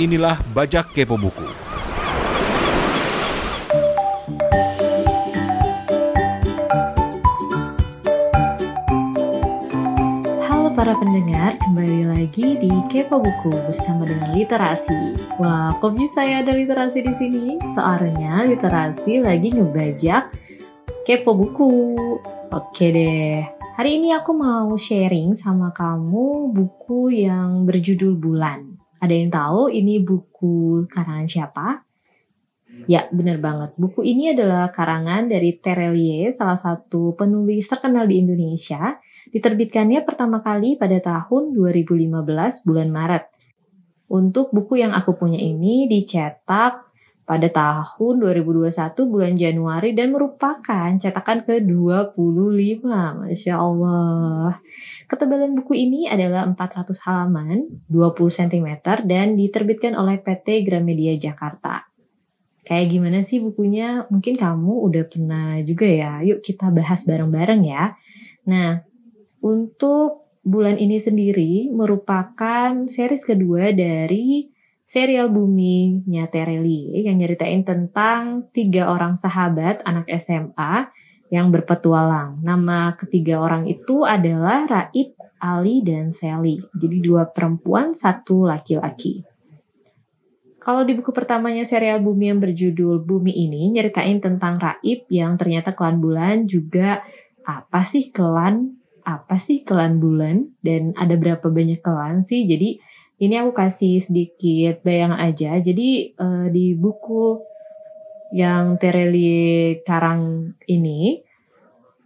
Inilah Bajak Kepo Buku. Halo para pendengar, kembali lagi di Kepo Buku bersama dengan literasi. Wah, kok bisa ya ada literasi di sini? Soalnya literasi lagi ngebajak Kepo Buku. Oke deh. Hari ini aku mau sharing sama kamu buku yang berjudul Bulan. Ada yang tahu ini buku karangan siapa? Ya, benar banget. Buku ini adalah karangan dari Terelie, salah satu penulis terkenal di Indonesia. Diterbitkannya pertama kali pada tahun 2015 bulan Maret. Untuk buku yang aku punya ini dicetak pada tahun 2021 bulan Januari dan merupakan cetakan ke-25. Masya Allah. Ketebalan buku ini adalah 400 halaman, 20 cm dan diterbitkan oleh PT Gramedia Jakarta. Kayak gimana sih bukunya? Mungkin kamu udah pernah juga ya. Yuk kita bahas bareng-bareng ya. Nah, untuk bulan ini sendiri merupakan series kedua dari serial Bumi Tereli yang nyeritain tentang tiga orang sahabat anak SMA yang berpetualang. Nama ketiga orang itu adalah Raib, Ali, dan Sally. Jadi dua perempuan, satu laki-laki. Kalau di buku pertamanya serial Bumi yang berjudul Bumi ini nyeritain tentang Raib yang ternyata klan bulan juga apa sih klan? Apa sih klan bulan? Dan ada berapa banyak klan sih? Jadi ini aku kasih sedikit bayang aja. Jadi uh, di buku yang Tereli Karang ini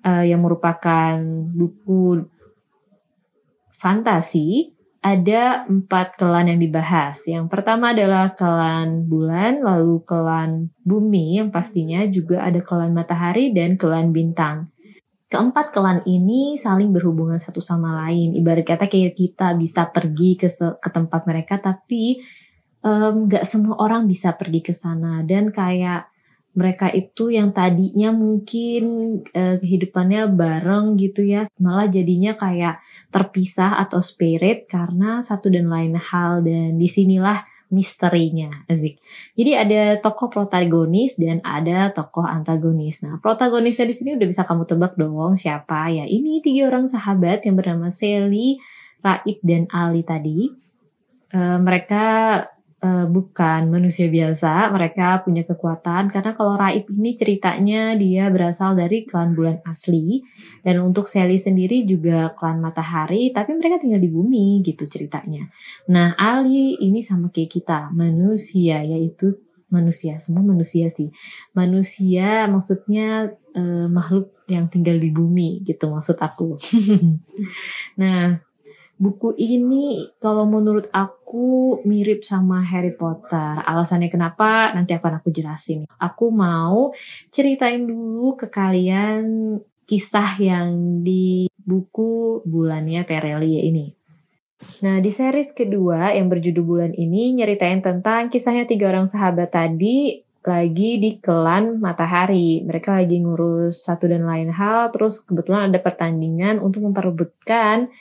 uh, yang merupakan buku fantasi ada empat kelan yang dibahas. Yang pertama adalah kelan bulan, lalu kelan bumi yang pastinya juga ada kelan matahari dan kelan bintang. Keempat kelan ini saling berhubungan satu sama lain. Ibarat kata kayak kita bisa pergi ke ke tempat mereka, tapi nggak um, semua orang bisa pergi ke sana. Dan kayak mereka itu yang tadinya mungkin uh, kehidupannya bareng gitu ya, malah jadinya kayak terpisah atau spirit karena satu dan lain hal. Dan di sinilah misterinya Azik. Jadi ada tokoh protagonis dan ada tokoh antagonis. Nah, protagonisnya di sini udah bisa kamu tebak dong siapa ya? Ini tiga orang sahabat yang bernama Sally, Raib dan Ali tadi. Uh, mereka uh, bukan manusia biasa, mereka punya kekuatan karena kalau Raib ini ceritanya dia berasal dari klan bulan asli dan untuk Sally sendiri juga klan matahari, tapi mereka tinggal di bumi gitu ceritanya. Nah Ali ini sama kayak kita manusia yaitu manusia semua manusia sih manusia maksudnya uh, makhluk yang tinggal di bumi gitu maksud aku. nah buku ini kalau menurut aku mirip sama Harry Potter. Alasannya kenapa nanti akan aku jelasin. Aku mau ceritain dulu ke kalian kisah yang di buku bulannya Terelia ini. Nah, di series kedua yang berjudul bulan ini nyeritain tentang kisahnya tiga orang sahabat tadi lagi di kelan matahari. Mereka lagi ngurus satu dan lain hal, terus kebetulan ada pertandingan untuk memperebutkan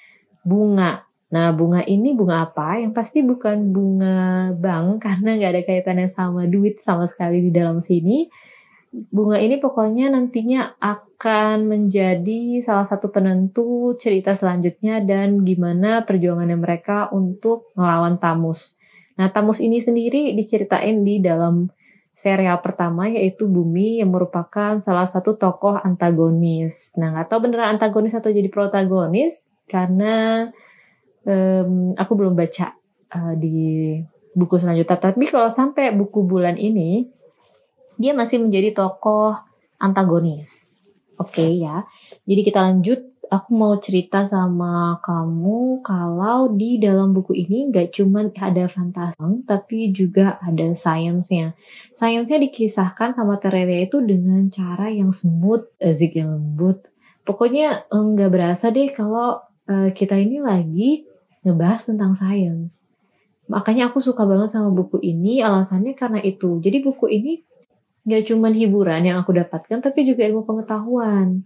bunga. Nah, bunga ini bunga apa? Yang pasti bukan bunga bank karena nggak ada kaitannya sama duit sama sekali di dalam sini. Bunga ini pokoknya nantinya akan menjadi salah satu penentu cerita selanjutnya dan gimana perjuangannya mereka untuk melawan Tamus. Nah, Tamus ini sendiri diceritain di dalam serial pertama yaitu Bumi yang merupakan salah satu tokoh antagonis. Nah, tahu beneran antagonis atau jadi protagonis karena um, aku belum baca uh, di buku selanjutnya. Tapi kalau sampai buku bulan ini, dia masih menjadi tokoh antagonis. Oke okay, ya. Jadi kita lanjut. Aku mau cerita sama kamu kalau di dalam buku ini nggak cuma ada fantasi, tapi juga ada sainsnya. Sainsnya dikisahkan sama Terelia itu dengan cara yang smooth, ezik yang lembut. Pokoknya nggak berasa deh kalau uh, kita ini lagi ngebahas tentang sains. Makanya aku suka banget sama buku ini, alasannya karena itu. Jadi buku ini gak cuma hiburan yang aku dapatkan, tapi juga ilmu pengetahuan.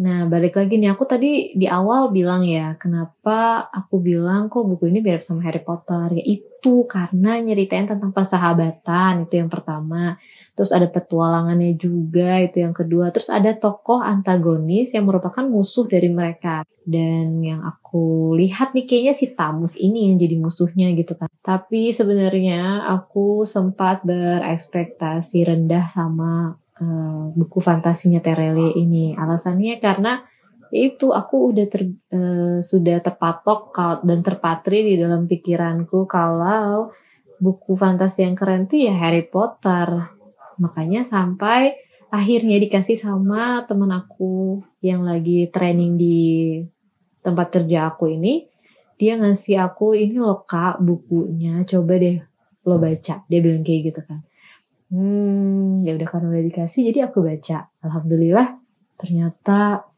Nah, balik lagi nih, aku tadi di awal bilang ya, kenapa aku bilang kok buku ini mirip sama Harry Potter? Ya itu karena nyeritain tentang persahabatan, itu yang pertama. Terus ada petualangannya juga, itu yang kedua. Terus ada tokoh antagonis yang merupakan musuh dari mereka. Dan yang aku lihat nih kayaknya si Tamus ini yang jadi musuhnya gitu kan. Tapi sebenarnya aku sempat berekspektasi rendah sama uh, buku fantasinya Terelie ini. Alasannya karena itu aku udah ter, uh, sudah terpatok dan terpatri di dalam pikiranku kalau buku fantasi yang keren tuh ya Harry Potter. Makanya sampai akhirnya dikasih sama temen aku yang lagi training di tempat kerja aku ini. Dia ngasih aku ini loh kak bukunya coba deh lo baca. Dia bilang kayak gitu kan hmm ya udah karena udah dikasih jadi aku baca. Alhamdulillah ternyata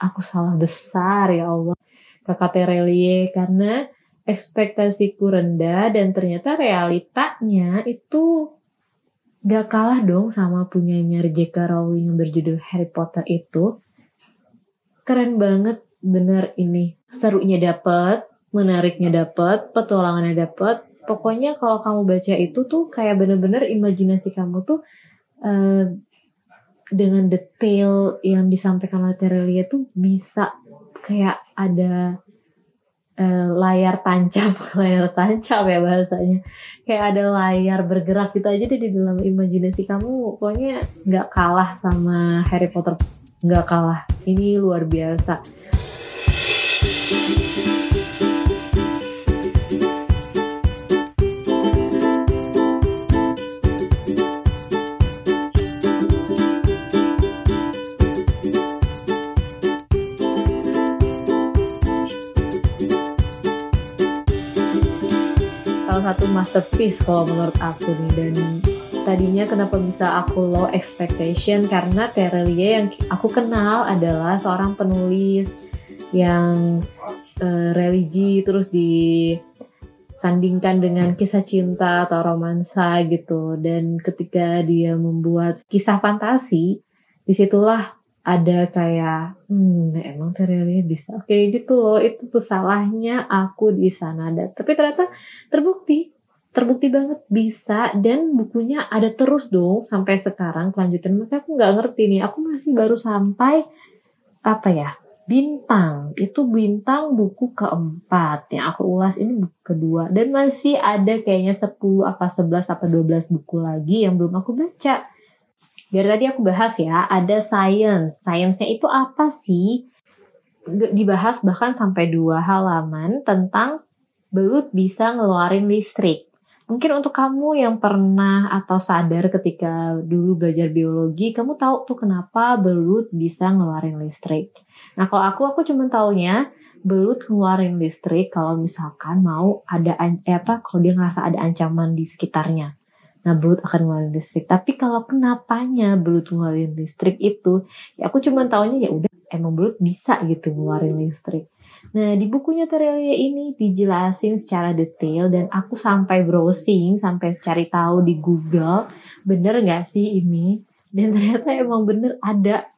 aku salah besar ya Allah. Kakak Terelie karena ekspektasiku rendah dan ternyata realitanya itu gak kalah dong sama punyanya J.K. Rowling yang berjudul Harry Potter itu. Keren banget bener ini. Serunya dapet menariknya dapet petualangannya dapet pokoknya kalau kamu baca itu tuh kayak bener-bener imajinasi kamu tuh uh, dengan detail yang disampaikan oleh Terelia tuh bisa kayak ada uh, layar tancap, layar tancap ya bahasanya. Kayak ada layar bergerak gitu aja deh di dalam imajinasi kamu. Pokoknya nggak kalah sama Harry Potter, nggak kalah. Ini luar biasa. Masterpiece kalau menurut aku nih. Dan tadinya kenapa bisa aku low expectation? Karena Terelie yang aku kenal adalah seorang penulis yang uh, religi terus disandingkan dengan kisah cinta atau romansa gitu. Dan ketika dia membuat kisah fantasi di situlah ada kayak hmm emang Terelia bisa? Oke gitu loh itu tuh salahnya aku di sana. Dan tapi ternyata terbukti terbukti banget bisa dan bukunya ada terus dong sampai sekarang kelanjutan maka aku nggak ngerti nih aku masih baru sampai apa ya bintang itu bintang buku keempat yang aku ulas ini buku kedua dan masih ada kayaknya 10 apa 11 apa 12 buku lagi yang belum aku baca Biar tadi aku bahas ya, ada science. Science-nya itu apa sih? Dibahas bahkan sampai dua halaman tentang belut bisa ngeluarin listrik. Mungkin untuk kamu yang pernah atau sadar ketika dulu belajar biologi, kamu tahu tuh kenapa belut bisa ngeluarin listrik. Nah kalau aku, aku cuma taunya belut ngeluarin listrik kalau misalkan mau ada eh, apa kalau dia ngerasa ada ancaman di sekitarnya. Nah, belut akan ngeluarin listrik. Tapi kalau kenapanya belut ngeluarin listrik itu, ya aku cuma tahunya ya udah emang belut bisa gitu ngeluarin listrik. Nah, di bukunya Terelia ini dijelasin secara detail dan aku sampai browsing, sampai cari tahu di Google, bener nggak sih ini? Dan ternyata emang bener ada.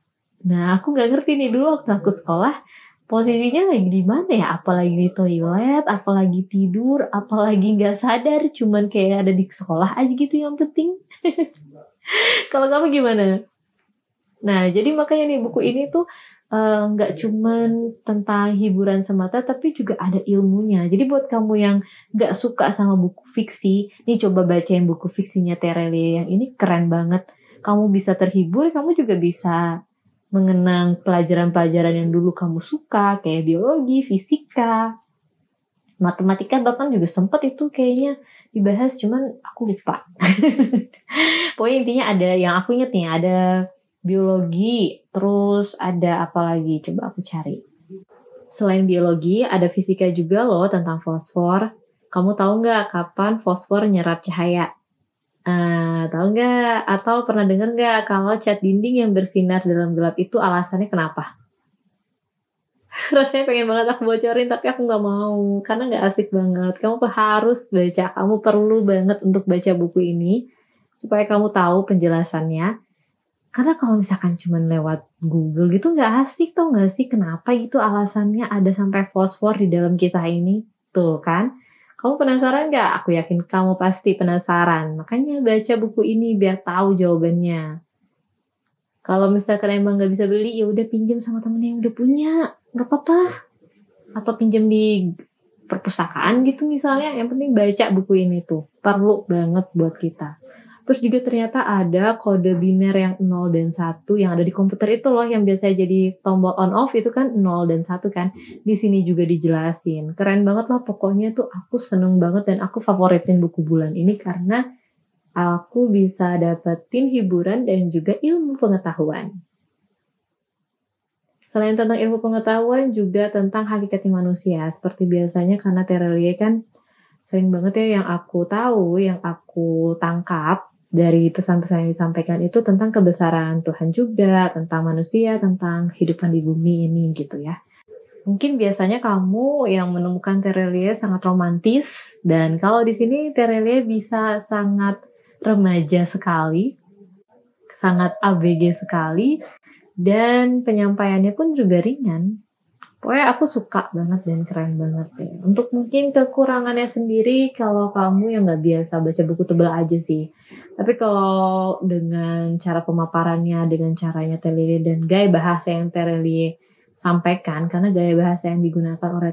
Nah, aku nggak ngerti nih dulu waktu aku sekolah, posisinya lagi di mana ya apalagi di toilet apalagi tidur apalagi nggak sadar cuman kayak ada di sekolah aja gitu yang penting kalau kamu gimana nah jadi makanya nih buku ini tuh nggak uh, cuman tentang hiburan semata tapi juga ada ilmunya. Jadi buat kamu yang nggak suka sama buku fiksi nih coba bacain buku fiksinya Terelie yang ini keren banget. Kamu bisa terhibur kamu juga bisa mengenang pelajaran-pelajaran yang dulu kamu suka kayak biologi, fisika, matematika bahkan juga sempet itu kayaknya dibahas cuman aku lupa. Pokoknya intinya ada yang aku inget nih ada biologi, terus ada apa lagi? Coba aku cari. Selain biologi, ada fisika juga loh tentang fosfor. Kamu tahu nggak kapan fosfor nyerap cahaya? Uh, tahu nggak atau pernah dengar nggak kalau cat dinding yang bersinar dalam gelap itu alasannya kenapa? Rasanya pengen banget aku bocorin tapi aku nggak mau karena nggak asik banget. Kamu harus baca, kamu perlu banget untuk baca buku ini supaya kamu tahu penjelasannya. Karena kalau misalkan cuma lewat Google gitu nggak asik tuh nggak sih? Kenapa gitu alasannya ada sampai fosfor di dalam kisah ini? Tuh kan? Kamu penasaran nggak? Aku yakin kamu pasti penasaran. Makanya baca buku ini biar tahu jawabannya. Kalau misalkan emang nggak bisa beli, ya udah pinjam sama temen yang udah punya, nggak apa-apa. Atau pinjam di perpustakaan gitu misalnya. Yang penting baca buku ini tuh, perlu banget buat kita. Terus juga ternyata ada kode biner yang 0 dan 1 yang ada di komputer itu loh yang biasa jadi tombol on off itu kan 0 dan 1 kan. Di sini juga dijelasin. Keren banget lah pokoknya tuh aku seneng banget dan aku favoritin buku bulan ini karena aku bisa dapetin hiburan dan juga ilmu pengetahuan. Selain tentang ilmu pengetahuan juga tentang hakikatnya manusia. Seperti biasanya karena Terelie kan sering banget ya yang aku tahu, yang aku tangkap dari pesan-pesan yang disampaikan itu tentang kebesaran Tuhan juga, tentang manusia, tentang kehidupan di bumi ini gitu ya. Mungkin biasanya kamu yang menemukan Terelie sangat romantis dan kalau di sini Terelie bisa sangat remaja sekali, sangat ABG sekali dan penyampaiannya pun juga ringan. Pokoknya aku suka banget dan keren banget ya. Untuk mungkin kekurangannya sendiri kalau kamu yang nggak biasa baca buku tebal aja sih. Tapi kalau dengan cara pemaparannya, dengan caranya Terelie dan gaya bahasa yang Terelie sampaikan, karena gaya bahasa yang digunakan oleh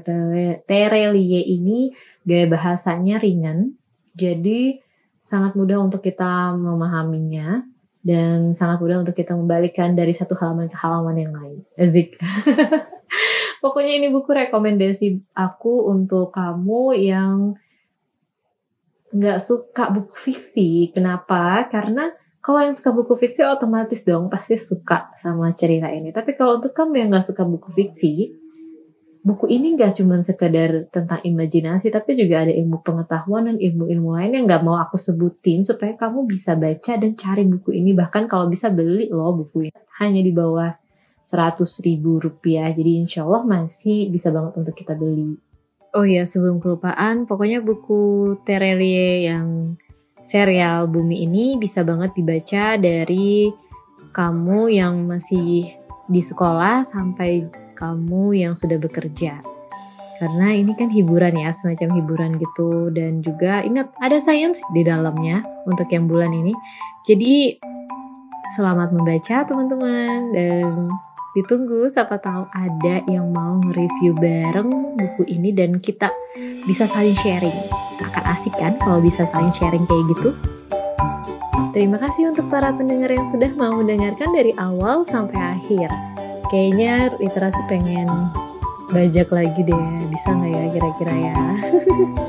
Terelie ini gaya bahasanya ringan, jadi sangat mudah untuk kita memahaminya dan sangat mudah untuk kita membalikkan dari satu halaman ke halaman yang lain. Ezik. Pokoknya ini buku rekomendasi aku untuk kamu yang nggak suka buku fiksi. Kenapa? Karena kalau yang suka buku fiksi otomatis dong pasti suka sama cerita ini. Tapi kalau untuk kamu yang nggak suka buku fiksi, buku ini nggak cuma sekedar tentang imajinasi, tapi juga ada ilmu pengetahuan dan ilmu-ilmu lain yang nggak mau aku sebutin supaya kamu bisa baca dan cari buku ini. Bahkan kalau bisa beli loh buku ini. Hanya di bawah 100 ribu rupiah. Jadi insya Allah masih bisa banget untuk kita beli. Oh iya sebelum kelupaan, pokoknya buku Terelie yang serial Bumi ini bisa banget dibaca dari kamu yang masih di sekolah sampai kamu yang sudah bekerja. Karena ini kan hiburan ya, semacam hiburan gitu. Dan juga ingat ada sains di dalamnya untuk yang bulan ini. Jadi selamat membaca teman-teman dan ditunggu siapa tahu ada yang mau nge-review bareng buku ini dan kita bisa saling sharing. Akan asik kan kalau bisa saling sharing kayak gitu? Terima kasih untuk para pendengar yang sudah mau mendengarkan dari awal sampai akhir. Kayaknya literasi pengen bajak lagi deh, bisa nggak ya kira-kira ya?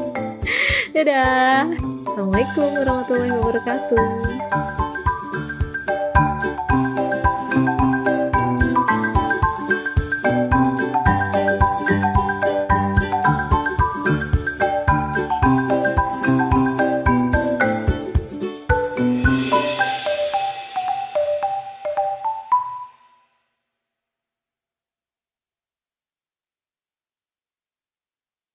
Dadah! Assalamualaikum warahmatullahi wabarakatuh.